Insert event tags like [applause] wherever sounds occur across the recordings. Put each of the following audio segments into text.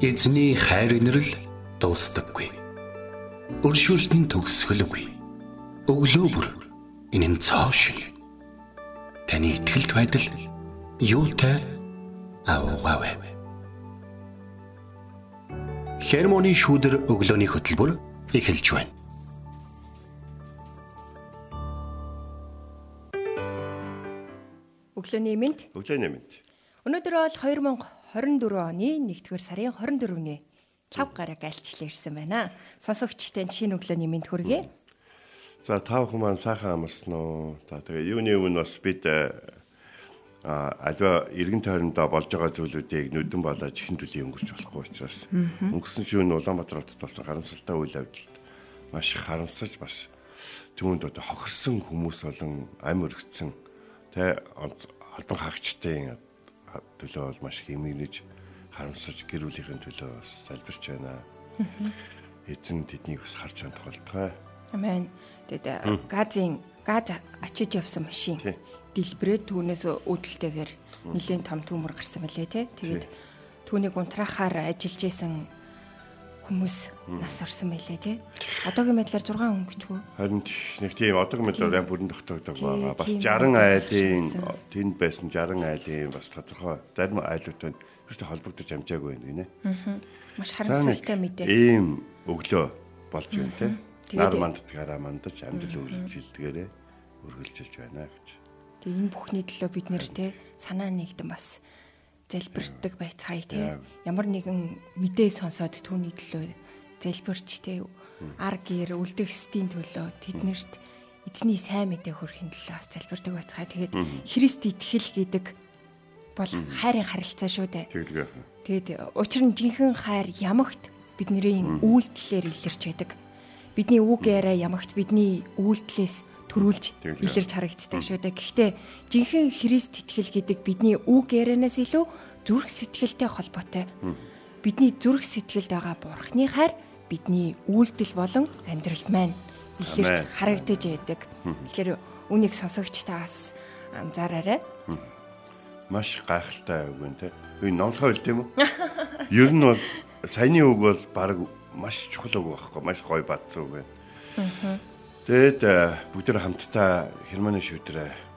Эзний хайр инрэл дуустдаггүй. Өршөөлт нь төгсгөлгүй. Өглөө бүр энэ цоо шиг. Таны ихтгэлт байдал юутай аавгаавэ. Хермоны шүүдэр өглөөний хөтөлбөр эхэлж байна. Өглөөний мэнд. Өглөөний мэнд. Өнөөдөр бол 2024 оны 1-р сарын 24-ний лав гараг альчлал ирсэн байна. Сонсогчтой шинэ өглөөний мэнд хүргэе. За та бүхэн маань сайхан амарсан уу? За тэгээ юуны өмнө бас бид а альва эргэн тойрондоо болж байгаа зүйлүүдийг нүдэн болоод чихэн төлөй өнгөрч болохгүй учраас өнгөрсөн шөнө Улаанбаатар хотод болсон харамсалтай үйл явдалд маш их харамсаж бас түүнд одоо хохирсон хүмүүс болон ам өргөцсөн тэ албан хаагчдын төлөө бол маш их эмгэнэж харамсаж гэр бүлийнхэн төлөө бас залбирч байна. Эзэн тэднийг бас харж чадах болтугай. Амен. Тэгээд газын газ ачиж явсан машин дэлбэрээд түүнээс үүдэлтэйгээр нэлийн том төмөр гарсан мөлий те. Тэгээд түүнийг унтраахаар ажиллаж исэн хүмүүс нас орсон байлээ тий. Одоогийн байдлаар 6 хүн гэчгүй. Харин нэг тийм одоогийн байдлаар бүрэн тогтоогдог байгаа. Бас 60 айлын тэнд байсан 60 айлын бас тодорхой зарим айлуудтай өөртөө холбогдож амжаагүй байна гинэ. Аа. Маш харамсалтай мэдээ. Ийм өглөө болж байна тий. Нар манддгаараа мандаж амжилт үргэлжилдгээрээ үргэлжилж байна гэж. Тэгээ энэ бүхний төлөө бид нэр тий санаа нэгдэн бас залбирдаг байцгаая тий. Ямар нэгэн мэдээ сонсоод түүний төлөө залбирч тий. Ар гэр үлдгэсдийн төлөө тэднэрт эзний сайн мэдээ хүргэхин төлөө бас залбирдаг байцгаая. Тэгээд Христ итгэл гэдэг бол хайрын харилцаа шүү дээ. Тэгээд учир нь жинхэнэ хайр ямагт бидний үйлдэлээр илэрч байдаг. Бидний үг яриа ямагт бидний үйлдэлээс төрүүлж илэрч харагддаг шүү дээ. Гэхдээ жинхэнэ Христ итгэл гэдэг бидний үг ярианаас илүү зүрх сэтгэлтэй холбоотой. Бидний зүрх сэтгэлд байгаа Бурхны хайр бидний үйлдэл болон амьдралд маань илэрч харагдаж байдаг. Тэгэхээр үнийг сонсогч таас анзаараарай. Маш гайхалтай үг байна те. Энэ номлохоо хэлдэм үү? [laughs] Ер нь бол саяны үг бол баг маш чухал үг байхгүй маш гоё бадсан үг байна. Э, бүгд хамтдаа Германы шүтрээ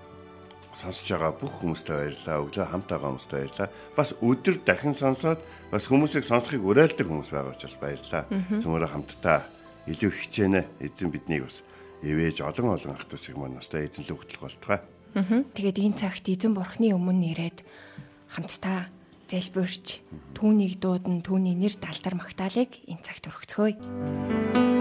сонсож байгаа бүх хүмүүстээ баярлалаа. Өглөө хамт байгаа хүмүүстээ баярлалаа. Бас өдөр дахин сонсоод бас хүмүүсийг сонсохыг уриалдаг хүмүүс байгаа учраас баярлалаа. Цөмөрө хамтдаа илүү хичээнэ. Эзэн биднийг бас ивэж олон олон ах トゥ усыг маань настай эзэн л өгдөл болтгой. Тэгээд энэ цагт эзэн бурхны өмнө ирээд хамтдаа залбирч түүнийг дуудан түүний нэр даалтар магтаалык энэ цагт өргөцгөөе.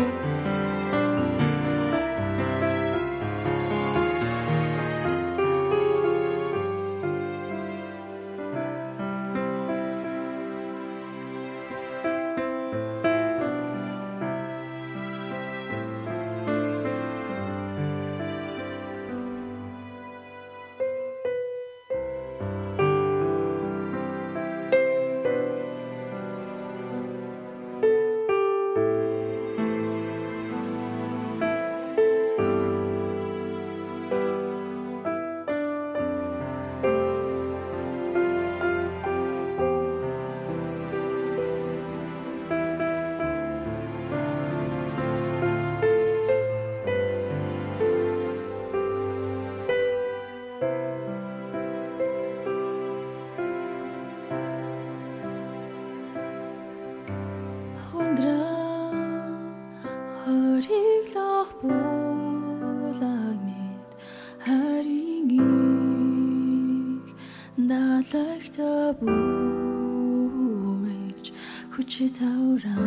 Хүчи тавраа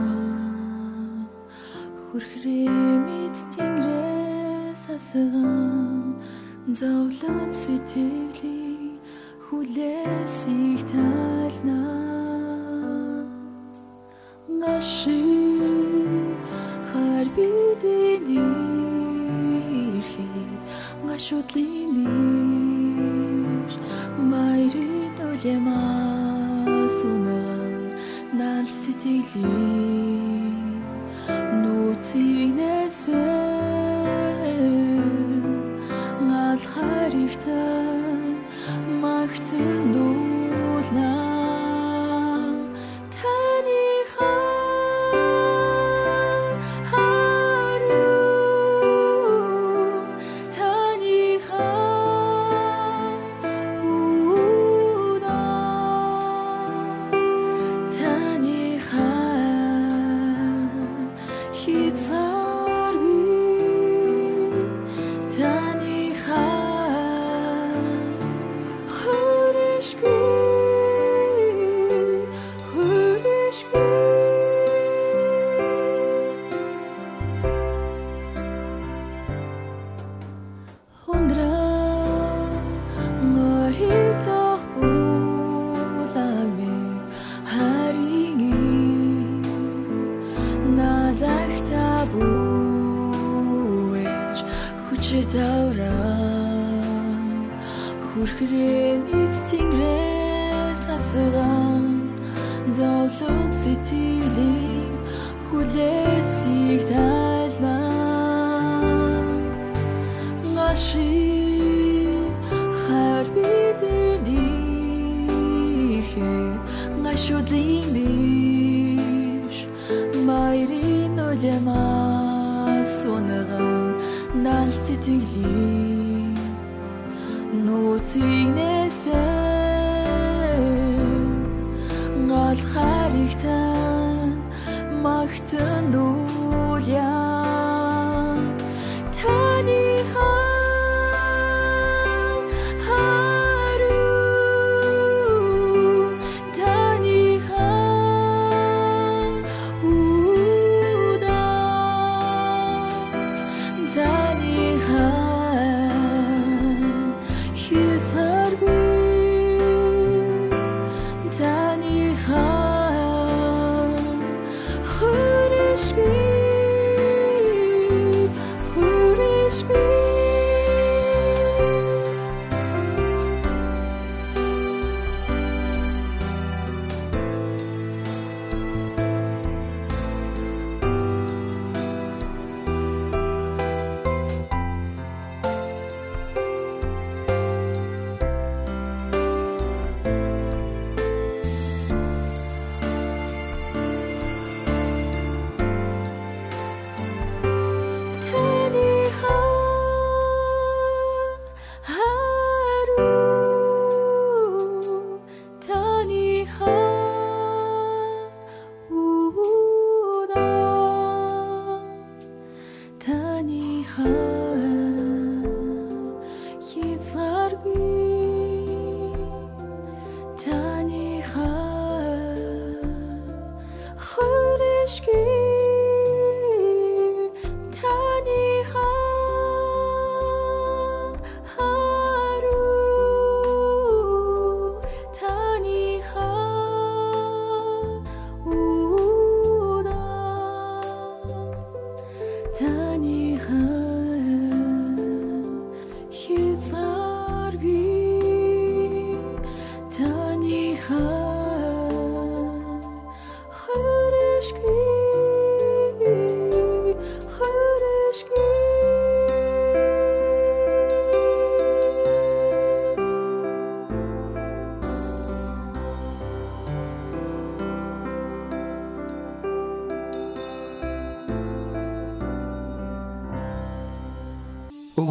хүрхрээ мэд тэнгэрээс асган зовлон сэтгэлийн хүлээсийг тална олемас унаган нал сэтгэлийн нууцыг хүрхрээ эцсингрээс асгаан зовлон сэтгэлийн хүлээсийг тайлнаа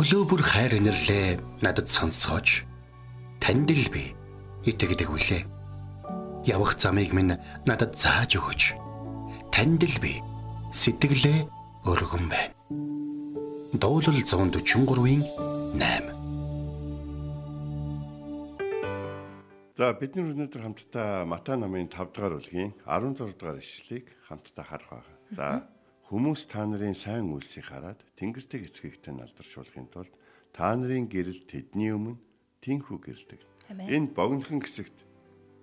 Өглөө бүр хайр инэрлээ надад сонсгооч. Танд л би итгэдэг үлээ. Явах замыг минь надад зааж өгөөч. Танд л би сэтгэлээ өргөн байна. Дуулал 143-ийн 8 За бид нар өнөөдөр хамтдаа Матай намын 5 дугаар бүлгийн 16 дугаар ишлэлийг хамтдаа харах байгаа. За хүмүүс та нарын сайн үйлсийг хараад тэнгэртэй эцгийгтэй алдаршуулахын тулд та нарын гэрэл тэдний өмнө тэнхүү гэрэлдэг. Энэ богинохон хэсэгт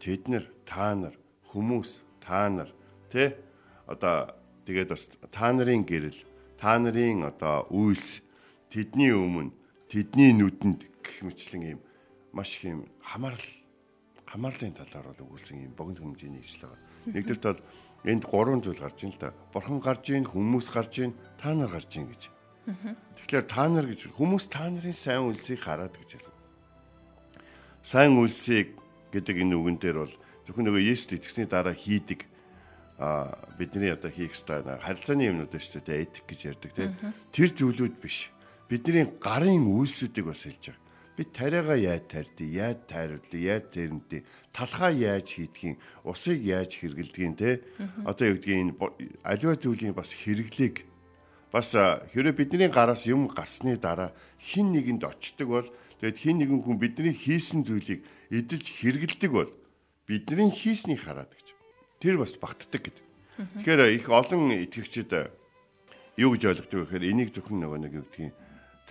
тэд нар та нар хүмүүс та нар тэ одоо тэгээд бас та нарын гэрэл та нарын одоо үйлс тэдний өмнө тэдний нүдэнд гэх мэтлэн ийм маш их ийм хамаарал хамаарлын талаар бол өгүүлсэн юм богино хэмжээний ижил байгаа. Нэгдүгээрт бол энд гурван зүйл гарч ийн л да. Бурхан гарч ийн, хүмүүс гарч ийн, та нар гарч ийн гэж. Тэгэхээр та нар гэж хүмүүс та нарын сайн үлсийг хараад гэж хэлсэн. Сайн үлсийг гэдэг энэ үгэн дээр бол зөвхөн нөгөө Есүс итгэсний дараа хийдэг а бидний одоо хийх ёстой харилцааны юмнууд шүү дээ этик гэж ярьдаг тийм тэр зүйлүүд биш бидний гарын үйлсүүдийг бас хэлж байгаа би тариагаа яаж тарьдیں۔ Яаж тайруулъя, яаж зэрнэдیں۔ Талхаа яаж хийдгийг, усыг яаж хэрэглэдгийг те. Одоо юу гэдгийг энэ аливаа зүйлийн бас хэрэглийг бас хэрэв бидний гараас юм гарсны дараа хин нэгэнд очдөг бол тэгэд хин нэгэн хүн бидний хийсэн зүйлийг эдэлж хэрэглэдэг бол бидний хийснийг хараад гэж. Тэр бас багтдаг гэдэг. Тэгэхээр их олон итгэгчид юу гэж ойлгодог вэ гэхээр энийг зөвхөн нөгөө нэг юу гэдгийг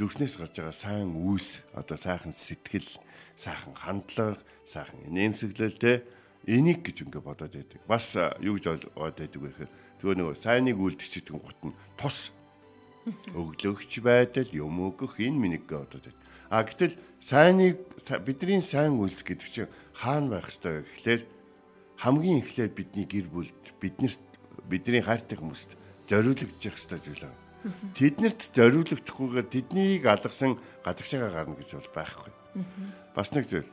зүрхнээс гарч байгаа сайн үйлс одоо сайхан сэтгэл сайхан хандлага сайхан нэмсэглэл те энийг гэж ингээ бодоод байдаг. Бас юу гэж бодоод байдаг вэ гэхээр нөгөө нөгөө сайныг үлдчихдэг гут нь тус өглөгч байдал юм өгөх энэ минийг бодоод байдаг. А гэтэл Сайныг бидний сайн үйлс гэдэг чинь хаана байх ёстой гэхлээр хамгийн эхлээд бидний гэр бүлд биднэрт бидний хайртай хүмүүст зориулагдчих ёстой зүйл аа. Тэднэрт зориулагдахгүйгээр тэднийг алгасан гадагшаага гарна гэж бол байхгүй. Бас нэг зүйл.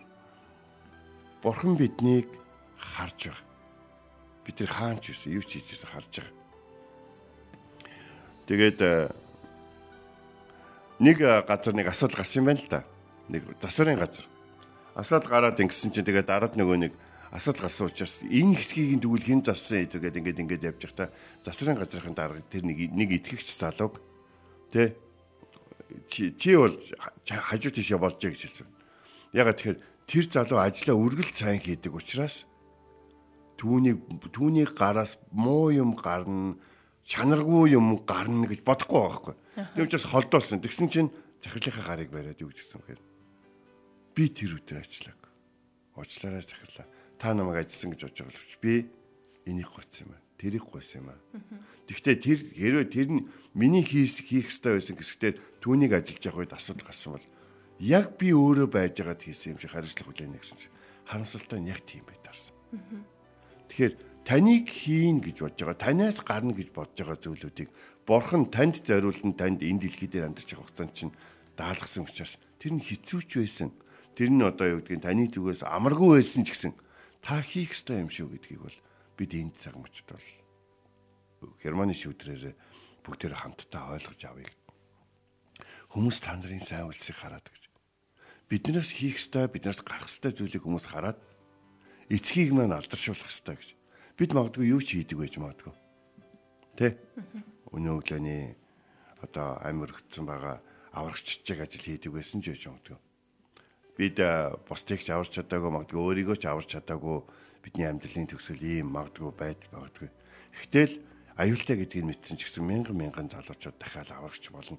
Бурхан биднийг харж байгаа. Бид нар хаан ч юусэн, юу ч хийжсэн харж байгаа. Тэгээд э, нэг э, газар нэг асуудал гарсан юм байна л да. Нэг засварын газар. Асуудал гараад ингэсэн чинь тэгээд дараад нөгөө нэг асуудал гарсан учраас энэ хэсгийг тэгвэл хэн зассан гэдэг ингээд ингээд явж байхдаа засварын газрын дарга тэр нэг нэг итгэгч залууг тэ чи бол хажуу тийшээ болж байгаа гэж хэлсэн. Ягаад тэгэхээр тэр залуу ажлаа үргэлж сайн хийдэг учраас түүнийг түүний гараас муу юм гарна чанаргүй юм гарна гэж бодохгүй байхгүй. Тэр учраас холдуулсан. Тэгсэн чинь захирлынхаа гарыг бариад юу гэж хэлсэн гэхээр би тэр өдөр ажиллаг. Уучлаарай захирлаа. Та намайг ажилласан гэж бодож байгаа л би энийг гоцсон юм аа. Тэрийг гойсон юм аа. Тэгвэл тэр хэрвээ тэр нь миний хийх хийх ёстой байсан гэсгээр түүнийг ажиллаж явах үед асуудал гарсан бол яг би өөрөө байж байгаад хийсэн юм шиг хариуцлага хүлээнэ гэсэн чинь харамсалтай нь яг тийм байдарсан. Тэгэхээр таныг хийн гэж бодож байгаа, танаас гарна гэж бодож байгаа зүйлүүдийг Бурхан танд зориулсан танд энэ дэлхий дээр амьдарч байгаа хугацаанд чинь даалгасан учраас тэр нь хэцүүч байсан. Тэр нь одоо юу гэдгийг таны зүгээс амаргүй байсан ч гэсэн та хийх ёстой юм шүү гэдгийг бол бид энэ цаг мөчд бол Германы шүүдрээр бүгдээр хамтдаа ойлгож авъя. Хүмүүс та нарын сайн үлсийг хараад гэж. Биднээс хийх ёстой, биднээс гарах ёстой зүйлийг хүмүүс хараад эцгийг маань алдаршуулах ёстой гэж бид магадгүй юу ч хийдэг байж магадгүй. Тэ? Өнөө өглөөний одоо амир хөтсөн байгаа аврагччиг ажил хийдэг байсан ч гэж магадгүй. Бид бусдыг ч аварч чадаагүй магадгүй өөрийгөө ч аварч чадаагүй бидний амьдралын төгсөл ийм магадгүй байж магадгүй. Гэвтэл аюултай гэдгийг мэдсэн ч гэсэн мянган мянган залуучууд дахиад аврагч болно.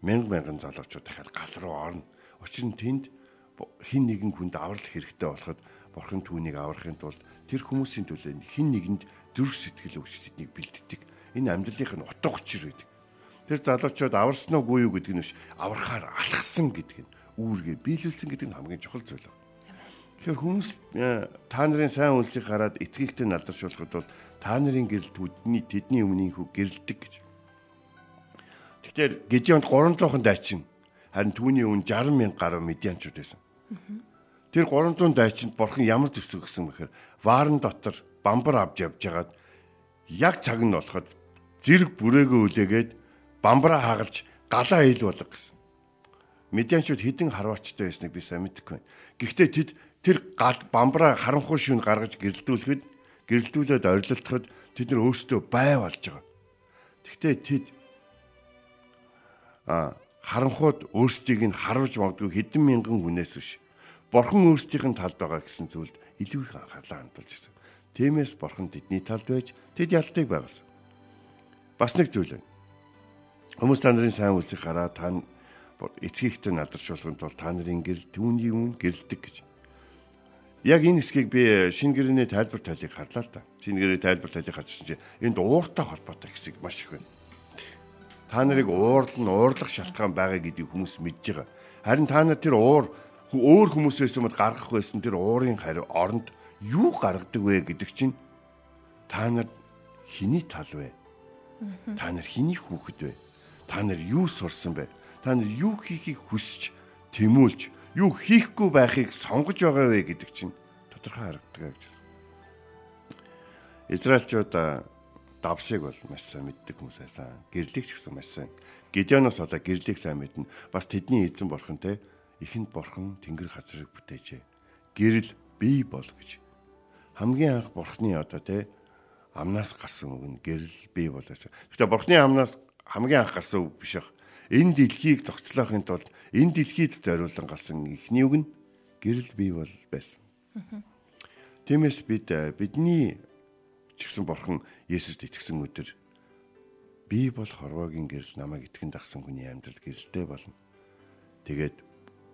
Мянган мянган залуучууд дахиад гал руу орно. Учир нь тэнд хин нэгэн хүнд аврал хэрэгтэй болоход бурхан түүнийг аврахын тулд тэр хүмүүсийн төлөө хин нэгэнд зүрх сэтгэл өгч тэднийг бэлддэг. Энэ амьдралынх нь утга учир байдаг. Тэр залуучууд аварсан уугүй юу гэдэг нь биш аврахаар алхсан гэдэг нь үүргээ биелүүлсэн гэдэг нь хамгийн чухал зүйл байна. Тэгэхээр хүмүүс э, та нарын сайн үйлсийг хараад эцгийгтэй надаршуулахад бол та нарын гэрэл төдний тэдний өмнөийнхүү гэрэлдэг гэж. Тэгэхээр Гедеонд 300хан дайчин харин түүний өн 60 мянга гаруй медианчууд байсан. Тэр 300 дайчинд бурхан ямар төвсөг гэсэн мэхээр ваарн дотор бамбар авч явж хагаад яг цаг нь болоход зэрэг бүрээгээ үлээгээд бамбараа хагалж галаа ил болго гэсэн. Медианчууд хідэн харваачтай байсныг би сайн мэдэхгүй байна. Гэхдээ тэд тэр гал бамбараа харанхуй шүн гаргаж гэрэлтүүлэхэд гэрэлтүүлээд орилтоход тэд нар өөрсдөө бай болж байгаа. Гэхдээ тэд а харанхууд өөрсдийг нь харуулж магадгүй хэдэн мянган хүнээс биш Бурхан өөрсдийнх нь талд байгаа гэсэн зүйлд илүү их анхаарлаа хандуулж ирсэн. Тиймээс Бурхан тэдний талд байж тэд ялтыг байгуулсан. Бас нэг зүйл байна. Хүмүүс та нарын сайн үлсийг хараа та эцгийгтэй надаршуулганд бол та нарын гэрэл түүний үн гэрэлдэг гэж. Яг энэ хэсгийг би шинэ гэрээний тайлбар тайлыг харлаа л да. Шинэ гэрээний тайлбар тайлыг харчихсан чинь энд ууртай холбоотой хэсэг маш их байна. Та нарыг уурлан уурлах шалтгаан байгаа гэдгийг хүмүүс мэдж байгаа. Харин та нар тэр уур өөр хүмүүсээс юмд гаргах байсан тэр уурын хариу оронд юу гаргадаг вэ гэдэг чинь та нар хиний тал вэ? Та нар хиний хүүхэд вэ? Та нар юу сурсан бэ? Та нар юу хийхийг хүсч тэмүүлж юу хийхгүй байхыг сонгож байгаа вэ гэдэг чинь тодорхой харагддаг гэж. Израильчууд давсыг бол маш сайн мэддэг хүмүүс байсан. Гэрлийг ч гэсэн маш сайн. Гедеоноос одоо гэрлийг сайн мэднэ. Бас тэдний эзэн бурхан те ихэнд бурхан тэнгэр газрыг бүтээжээ. Гэрэл бий бол гэж. Хамгийн анх бурхны одоо те амнаас гарсан үг нь гэрэл бий болооч. Гэхдээ бурхны амнаас хамгийн анх гарсан үг биш ах. Энэ дэлхийг тогтцоохын тулд энэ дэлхийд зориулан гарсан ихний үг нь гэрэл бий бол байсан. Тиймээс бид бидний ч гэсэн бурхан Есүст итгэсэн өдөр би бол хорвоогийн гэрэл намайг итгэн дагсан хүний амьдрал гэрэлтэй болно. Тэгээд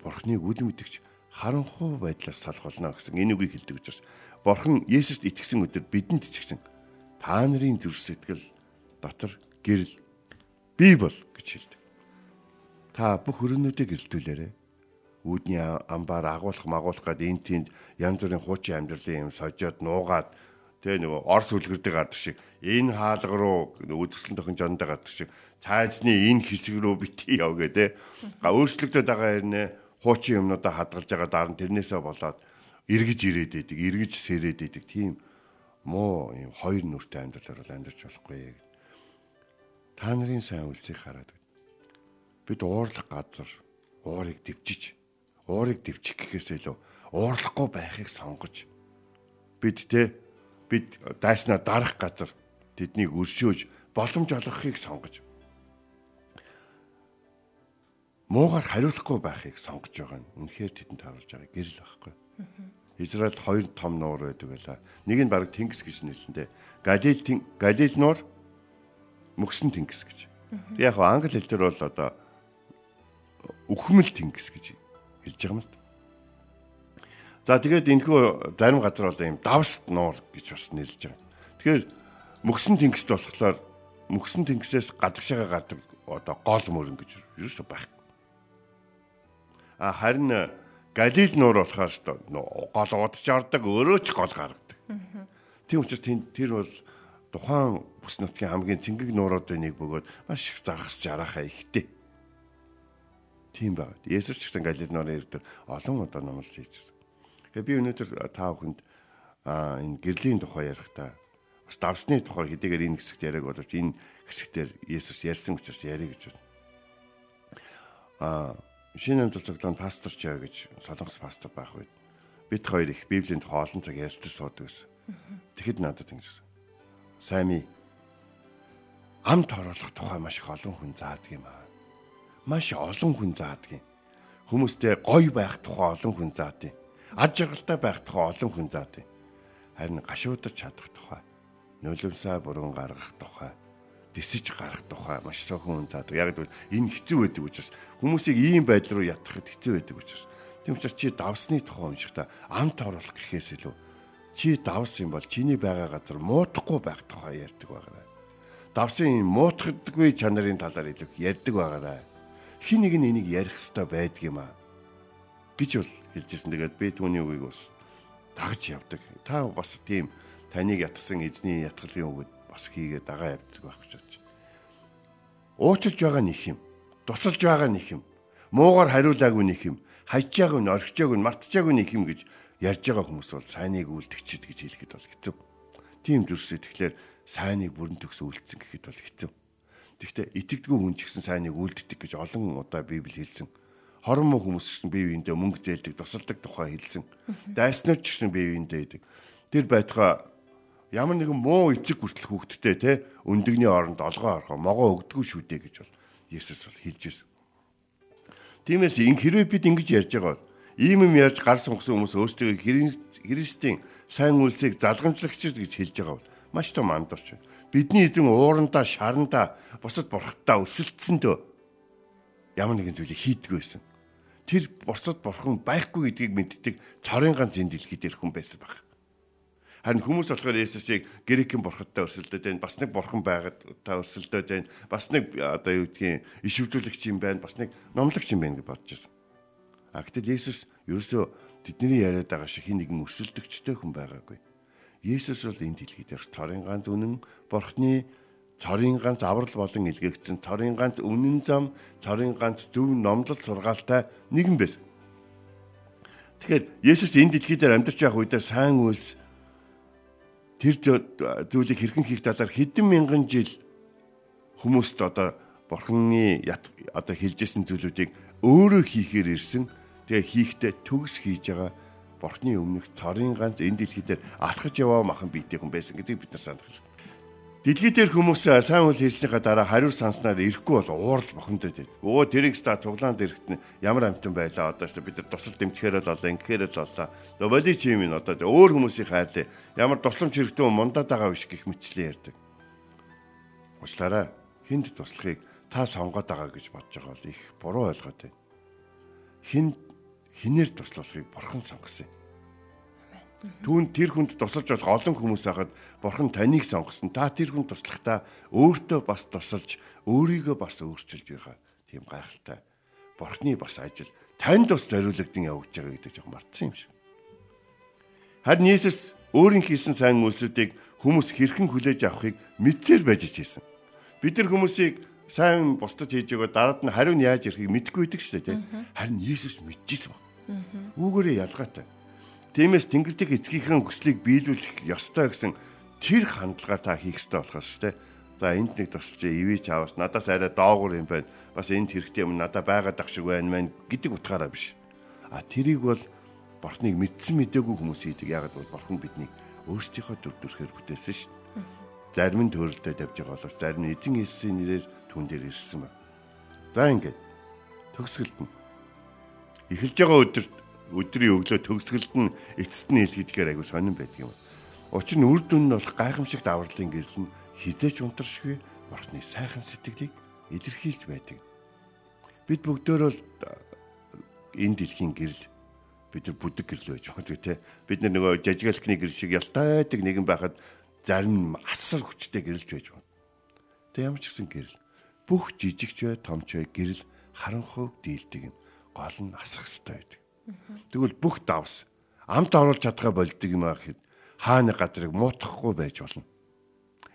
Бурхныг үл мэдгч харанхуй байдлаас салах болно гэсэн энэ үгийг хэлдэг учраас Бурхан Есүст итгэсэн өдөр бидэнд ч гэсэн та нарын зүрх сэтгэл дотор гэрэл бий бол гэж хэлдэг. Та бүх өрөөнүүдийг гэрэлтүүлээрэй. үүдний амбаар агуулах магуулах гээд эн тэнд янз бүрийн хуучин амьдралын юм сожоод нуугаад тэгээ нөгөө орс үлгэрдэг гардаг шиг энэ хаалга руу үдгсэн тохин жондоо гардаг шиг цайзны энэ хэсэг рүү бити яв гэдэг. Га өөрчлөгдөд байгаа хэрнээ хуучин юмнуудаа хадгалж байгаа дараа нь тэрнээсээ болоод эргэж ирээд идэг, эргэж сэрээд идэг тийм муу юм хоёр нүртэй амьдралаар амьдарч болохгүй. Та нарын сайн үлсийг хараад бид уурлах газар уурыг дэвчиж, уурыг дэвчих гэхээс илүү уурлахгүй байхыг сонгож бид те бид дайснаа дарах газар тэднийг өршөөж боломж олгохыг сонгож муугаар хариулахгүй байхыг сонгож байгаа нь үнэхээр тэдэнд харуулж байгаа гэрэл байхгүй. Израильд хоёр том нуур байдаг байлаа. Нэг нь баг тэнгис гэж нэрлэндээ. Галил Галил нуур мөксөн тэнгис гэж. Яг хаа англи хэл дээр бол одоо өхмөл тэнгис гэж хэлж байгаа юм л да. За тэгээд энэхүү зарим газар бол ийм давст нуур гэж бас нэрлэж байгаа. Тэгэхээр мөксөн тэнгист болохоор мөксөн тэнгисээс гадагшаага гардаг одоо гол мөрөн гэж ерөөсөө байхгүй А харин Галил нуур болохоор ч гол удаж ордог өөрөө ч гол гаргадаг. Тийм учраас тэр бол тухайн бүс нутгийн хамгийн цэнгэг нууруудын нэг бөгөөд маш их загас жарахаа ихтэй. Тийм байна. Есүс ч гэсэн Галил нуурын ирдэр олон удаа номлож хийжсэн. Тэгээ би өнөөдөр та бүхэнд а энэ гэрлийн тухай ярихдаа бас давсны тухай хэдийгээр энэ хэсэгт яриаг боловч энэ хэсэгтэр Есүс ярьсан учраас ярих гэж байна. А шинэ амт цогтон пастор чаа гэж солонгос пастор байх үед бид хоёр их библийн тухай олон цаг ярилцаж суудаг гэсэн. Тэгэхэд надад ингэж сайн амт оруулах тухай маш их олон хүн заадаг юм аа. Маш олон хүн заадаг юм. Хүмүүстэй гоё байх тухай олон хүн заадаг. Ад жаргалтай байх тухай олон хүн заадаг. Харин гашуудаж чадах тухай, нулимсаа бүрэн гаргах тухай дэсэж гарах тухай маш цөөхөн хүн заадаг. Яг гэвэл энэ хэцүү байдаг учраас хүмүүсийг ийм байдал руу ятгахад хэцүү байдаг учраас. Тийм учраас чи давсны тухай уншихтаа амт оруулах гэхээс илүү чи давс юм бол чиний байгаа газар муудахгүй байх тухай ярьдаг байгаарай. Давсын муутгадгүй чанарын талаар илүү ярьдаг байгаарай. Хин нэг нь энийг ярих хэрэгтэй байдаг юм аа гэж бол хэлжсэн. Тэгээд би түүний үгийг бас дагж явдаг. Та бас тийм таныг ятгсан эзний ятгалын үгэд бас хийгээд дагаа явдаг байх гэж бодож. Уучлж байгаа нэг юм. Тусалж байгаа нэг юм. Муугар хариулаагүй нэг юм. Хайж байгааг нь орхижаагүй нь мартчихаагүй нэг юм гэж ярьж байгаа хүмүүс бол сайныг үлдгчихэд гэж хэлэхэд бол хэцүү. Тийм зүрсээ тэгэхээр сайныг бүрэн төгс үлдсэн гэхэд бол хэцүү. Тэгэхдээ итгэдэггүй хүн ч гэсэн сайныг үлддэг гэж олон удаа Библи хэлсэн. Хорон муу хүмүүс ч бие биендээ мөнгө зээлдэг, тусалдаг тухай хэлсэн. Дайснууд ч гэсэн бие биендээ идэг. Тэр байтугай ямар нэгэн муу эцэг хүртэл хүүхдтэй те өндөгний оронд олгоо орхоо могоо өгдөггүй шүү дээ гэж бол Есүс бол хэлж ирсэн. Тиймээс ин хэрвээ бид ингэж ярьж байгаа бол ийм юм ярьж гар сунгасан хүмүүс өөрсдөө Христийн сайн үйлсийг залгамжлагч гэж хэлж байгаа бол маш том андуурч байна. Бидний эзэн уурандаа шарандаа бусад бурхтаа өсөлтсөндөө ямар нэгэн зүйлийг хийдэг байсан. Тэр бусад бурхан байхгүй гэдгийг мэддэг цорын ганц энэ дэлхийд ирэх хүн байсан баг. Харин хүмүүс болохоор Есүсийг грекийн бурхадтай өрсөлдөд байна. Бас нэг бурхан байгаад та өрсөлдөд байна. Бас нэг одоо юу гэдгийг ишвэрлэгч юм байна. Бас нэг номлогч юм байна гэж бодож байсан. А гэтэл Есүс ерөөсөө тэдний яриад байгаа шиг хин нэгэн өрсөлдөгчтэй хүн байгаагүй. Есүс бол энэ дэлхий дээр цорын ганц үнэн бурхны цорын ганц аврал болон илгээгдсэн цорын ганц үнэн зам цорын ганц зөв номлол сургаалтай нэгэн байсан. Тэгэхээр Есүс энэ дэлхий дээр амьдарч байх үедээ сайн үйлс тэр зүйлийг хэрхэн хийх талаар хэдэн мянган жил хүмүүст одоо бурхны одоо хэлжсэн зүйлүүдийг өөрөө хийхээр ирсэн. Тэгээ хийхдээ төгс хийж байгаа бурхны өмнөх цорын ганц энэ дэлхий дээр алхаж яваа махан биетэй хүн байсан гэдгийг бид нар санах хэрэгтэй. Дэлхий дээр хүмүүс сайн үйл хэлснийхаа дараа хариу санснаар ирэхгүй бол уурж бохондод байд. Өө тэрийг ста цуглаан дэрэгт нь ямар амтан байлаа одоо ч бид нар тусал дэмжихээр л олоо ингэхээр л олоо. Новоли чим нь одоо өөр хүмүүсийн хайрлаа. Ямар тусламж хэрэгтэй мундаад байгаа биш гэх мэтчлээ ярьдаг. Уучлаарай. Хинд туслахыг та сонгоод байгаа гэж бодож байгаа бол их буруу ойлгоод байна. Хин хинээр туслахыг бурхан сонгосон юм. Түүн тэр хүнд тусалж болох олон хүмүүс байхад бурхан таныг сонгосон. Та тэр хүнд туслахдаа өөртөө бас тусалж өөрийгөө бас өөрчилж байгаа. Тийм гайхалтай. Бурхны бас ажил танд бас зориулагдсан явагдаж байгаа гэдэг жоо мартсан юм шиг. Харин Иесус өөрийн хийсэн сайн үйлсүүдийг хүмүүс хэрхэн хүлээж авахыг мэдээр байж ирсэн. Бид нар хүмүүсийг сайн бусдад хийж байгаа дараад нь хариу нь яаж ирэхийг мэдэхгүй байдаг шүү дээ. Харин Иесус мэдчихсэн баг. Үүгээрээ ялгаатай. Тиймээс Тэнгэрлэг эцгийнхээ хүслийг биелүүлэх ёстой гэсэн тэр хандлагаар та хийх ёстой болохоос шүү дээ. За энд нэг тусалж ивэж аваас надаас арай доогуур юм байна. Бас энд хэрэгтэй юм надаа байгаад ах шиг байна мэн гэдэг утгаараа биш. А тэрийг бол бурхныг мэдсэн мэдээгүй хүмүүс хийдэг. Ягаад бол бурхан биднийг өөрсдийнхөө төр төрхөөр бүтээсэн шүү дээ. Зарим нь төрөлдөө тавьж байгаа боловч зарим нь эзэн Есүсийн нэрээр түн дээр ирсэн ба. За ингээд төгсгөлд нь эхэлж байгаа өдөр өдрийн өглөө төгсгөлд нь эцэст нь хэлгэдгээр айгу сонирн байдаг юм. Учир нь үр дүн нь бол гайхамшигт авралын гэрэл нь хідээч унтаршгүй бурхны сайхан сэтгэлийг илэрхийлж байдаг. Бид бүгдөө л энэ дэлхийн гэрэл бид нар бүдэг гэрэл байж байгаа тий. Бид нар нөгөө жажигалкны гэрэл шиг ялтайдаг нэгэн байхад зарим асар хүчтэй гэрэлж байж байна. Тэг ямар ч гэсэн гэрэл бүх жижигч бай томч бай гэрэл харанхуйг дийлдэг юм. Гол нь асах хэрэгтэй байдаг. Тэгвэл бүх давс амт оруулж чадхаа болдго юм аа гэхэд хааны гадрыг муутгахгүй байж болно.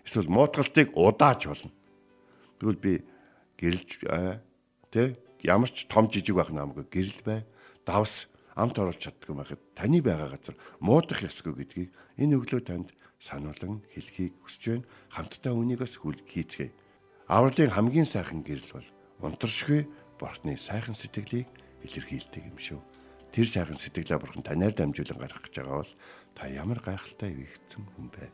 Эсвэл муутгалтыг удааж болно. Тэгвэл би гэрэлж тэ ямар ч том жижиг байх наамгүй гэрэл бай. Давс амт оруулж чаддаг юм байхад таны байгаа газар муудах ёсгүй гэдгийг энэ өглөө танд сануулan хэлхийг хүсэж байна. Хамтдаа үнийгээс хүл хийцгээе. Авралын хамгийн сайхан гэрэл бол унтаршгүй бурхны сайхан сэтгэлийг илэрхийлдэг юм шүү. Тэр сайхан сэтгэлээ бурхан танаар дамжуулан гаргах гэж байгаа бол та ямар гайхалтай вигдсэн хүн бэ?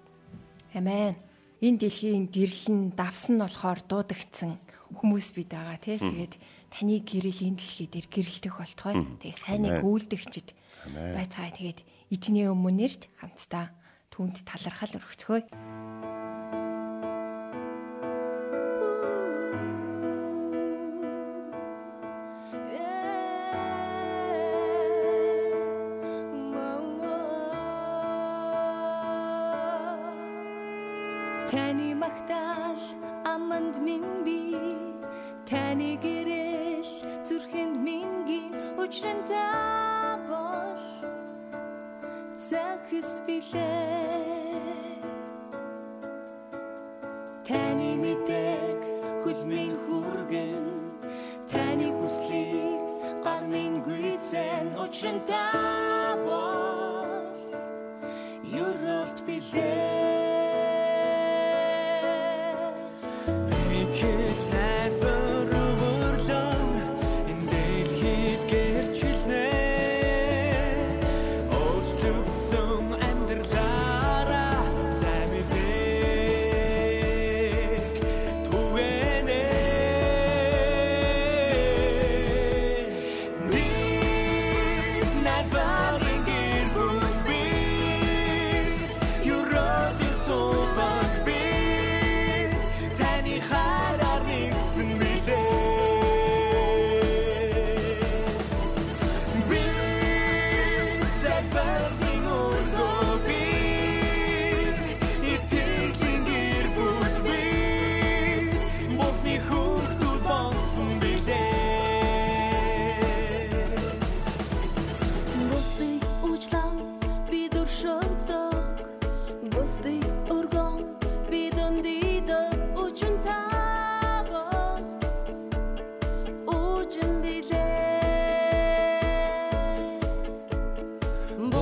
Амен. Энэ дэлхийн гэрэл нь давсан нь болохоор дуудагдсан хүмүүс бид байгаа тий. Тэгээд таны гэрэл энэ дэлхий дээр гэрэлтэх болтугай. Тэгээ сайныг үйлдэгчд байцгаа тэгээд эдний өмнөрт хамтдаа түүнд талархал өргөцгөөе.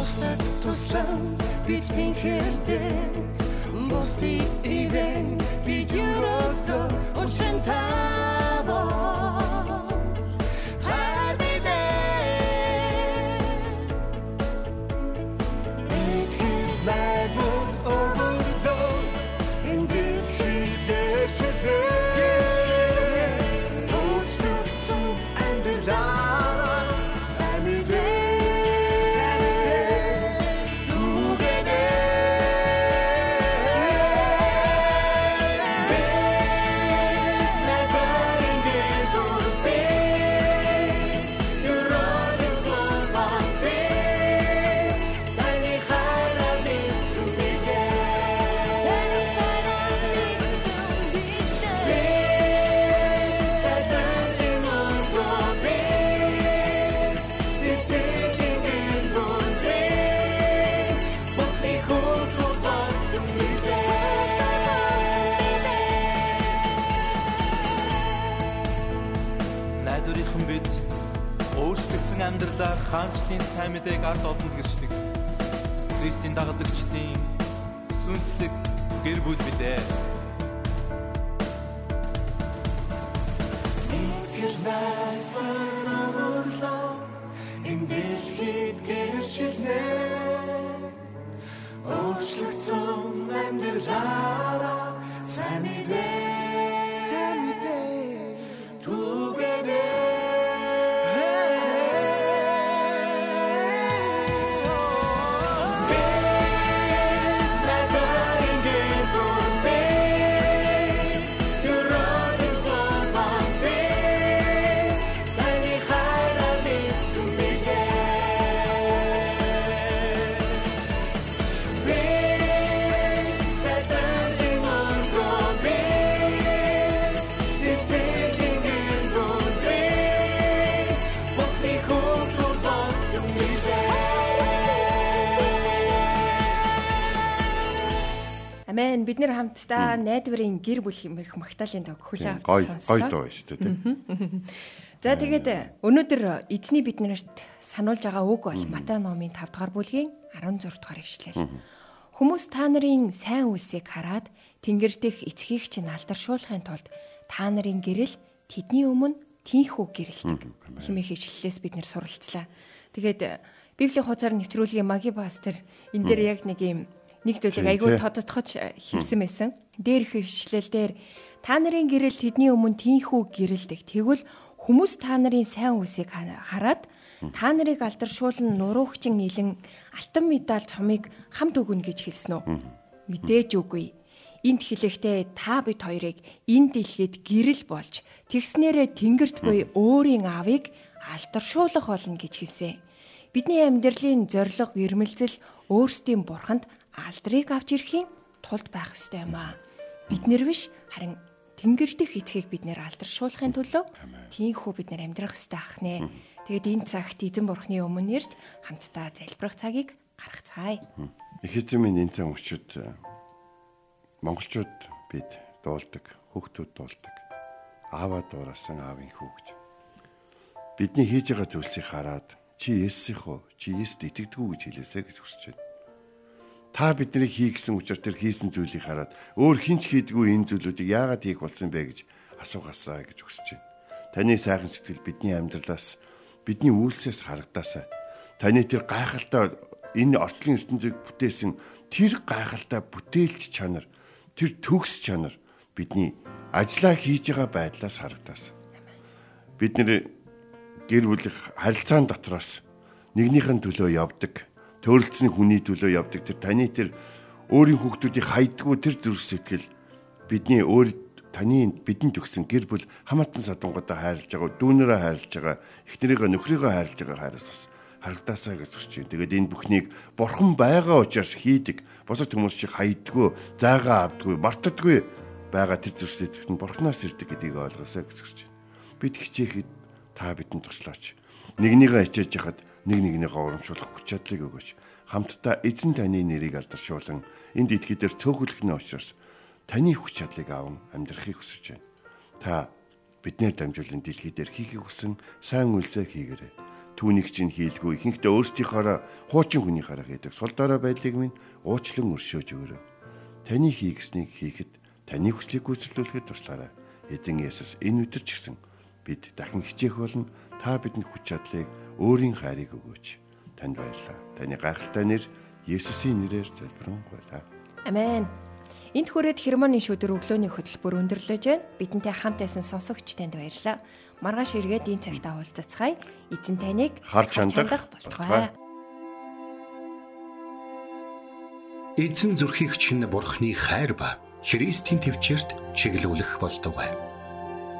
Бусдад туслан бид тэнхэрдэг Бусдыг ивэн бид юрогдөг Учин Krisлийн сайн мэдээг ард олонд гэрчдэг. Христийн дагалдагчдын сүнслэг гэр бүл билээ. Нэр хамтдаа найдварын гэр бүл хэмээх магтаалын дог хүлээ авч Гой доо шүү дээ. За тэгээд өнөөдөр эзний биднэрт сануулж байгаа үг бол Матай номын 5 дугаар бүлгийн 16 дугаар ишлэл. Хүмүүс та нарын сайн үлсийг хараад тэнгэр дэх эцгийг чинь алдаршуулахын тулд та нарын гэрэл тэдний өмнө тийхүү гэрэлдэг хэмээх ишлэлээс бид нэр суралцлаа. Тэгээд Библийн хуудасаар нэвтрүүлгийн маги пастор энэ дээр яг нэг юм нэг зүйлийг айгүй тий. тодотгож хэлсэн байсан. Дээр их ишлэл дээр та нарын гэрэл тэдний өмнө тийхүү гэрэлдэг. Тэгвэл хүмүүс та нарын сайн үсийг ха- хараад та нарыг алдаршуулн нуруугчин нийлэн алтан медаль цомыг хамт өгнө гэж хэлсэн үү? Мэдээж үгүй. Энд хэлэхдээ та бид хоёрыг энэ дэлхийд гэрэл болж тэгснээрээ тэнгэрт буй өөрийн аавыг алдаршуулах болно гэж хэлсэн. Бидний амьдралын зориг ирмэлзэл өөрсдийн бурханд алдрыг авч ирэхийн тулд байх ёстой юм аа. Бид нэр биш харин тэнгэр дэх эцгийг бид нэр алдаршуулахын төлөө тийхүү бид нэр амьдрах ёстой ахнэ. Тэгэд энэ цагт эзэн бурхны өмнө ирж хамтдаа залбирах цагийг гаргацгаая. Их эзэн минь энэ цан өчөд монголчууд бид дуулдаг, хүүхдүүд дуулдаг. Ааваа дуурасан аавын хүү гэж. Бидний хийж байгаа зүйлсийг хараад чи Есүсийнхөө, чи Есүст итгэдэг үү гэж хэлээсэй гэж хүсэж байна. Та бидний хий гэсэн учраас тэр хийсэн зүйлийг хараад өөр хинч хийдгүй энэ зүйлүүдийг яагаад хийх болсон бэ гэж асуугаасаа гэж хүсэж байна. Таны сайхан сэтгэл бидний амьдралаас бидний үйлсээс харагдаасаа. Таны тэр гайхалтай энэ орчлын ертөнцийг бүтээсэн тэр гайхалтай бүтээлч чанар, тэр төгс чанар бидний ажиллаа хийж байгаа байдлаас харагдаасаа. Бид нэр гэр бүлийн харилцаан дотроос нэгнийхэн төлөө явдаг, төрөлцсөн хүний төлөө явдаг тэр таны тэр өөрийн хүүхдүүдийг хайдггүй тэр зүрх сэтгэл бидний өөр таны бидэнд төгсөн гэр бүл хамаатан садангуудаа хайрлаж байгаа, дүүнэрээ хайрлаж байгаа, эхнэрийгээ нөхрийгөө хайрлаж байгаа хайраас бас харагдаасаа гэж хүсэж байна. Тэгээд энэ бүхнийг бурхан байгаа учраас хийдэг. Босод хүмүүс шиг хайдггүй, заагаа авдаггүй, мартдаггүй байгаа тэр зүрх сэтгэл нь бурханаас ирдэг гэдгийг ойлгосоо гэж хүсэж байна. Бид хичээхэд та бидэнд туслаач. Нэгнийгээ хичээж яхад нэг нэгнийгээ урамшуулах хүч чадлыг өгөөч. Хамтдаа эзэн таны нэрийг алдаршуулан энд цөөхөлөх нь учраас таны хүч чадлыг аван амьдрахыг хүсэж байна. Та биднээр дамжуулан дэлхий дээр хийхийг хүсэн сайн үйлсээ хийгээрэй. Түүнийг чинь хийлгүй ихэнхдээ өөрсдийнхоороо хуучин хүний хараа хийдэг сул дорой байдлыг минь уучлан өршөөж өгөөрэй. Таны хийгснийг хийхэд таны хүслийг гүйцэлдүүлэхэд туслаарай. Эзэн Есүс энэ өдөр ч гэсэн бид дахин хичээх болно. Та бидэнд хүч чадлыг өөрийн хайрыг өгөөч. Танд баярлалаа. Таны гайхалтай нэр Есүсийн нэрээр залбирanгуйлаа. Амен. Энд хүрээд хермоны шүдэр өглөөний хөтөлбөр өндөрлөж байна. Бидэнтэй хамт байсан сонсогч танд баярлалаа. Маргааш эргээд энэ цагт уулзацгаая. Эзэн таныг Харж хандах болтугай. Эзэн зүрхийг чинь бурхны хайр ба Христийн төвчөрт чиглүүлэх болтугай.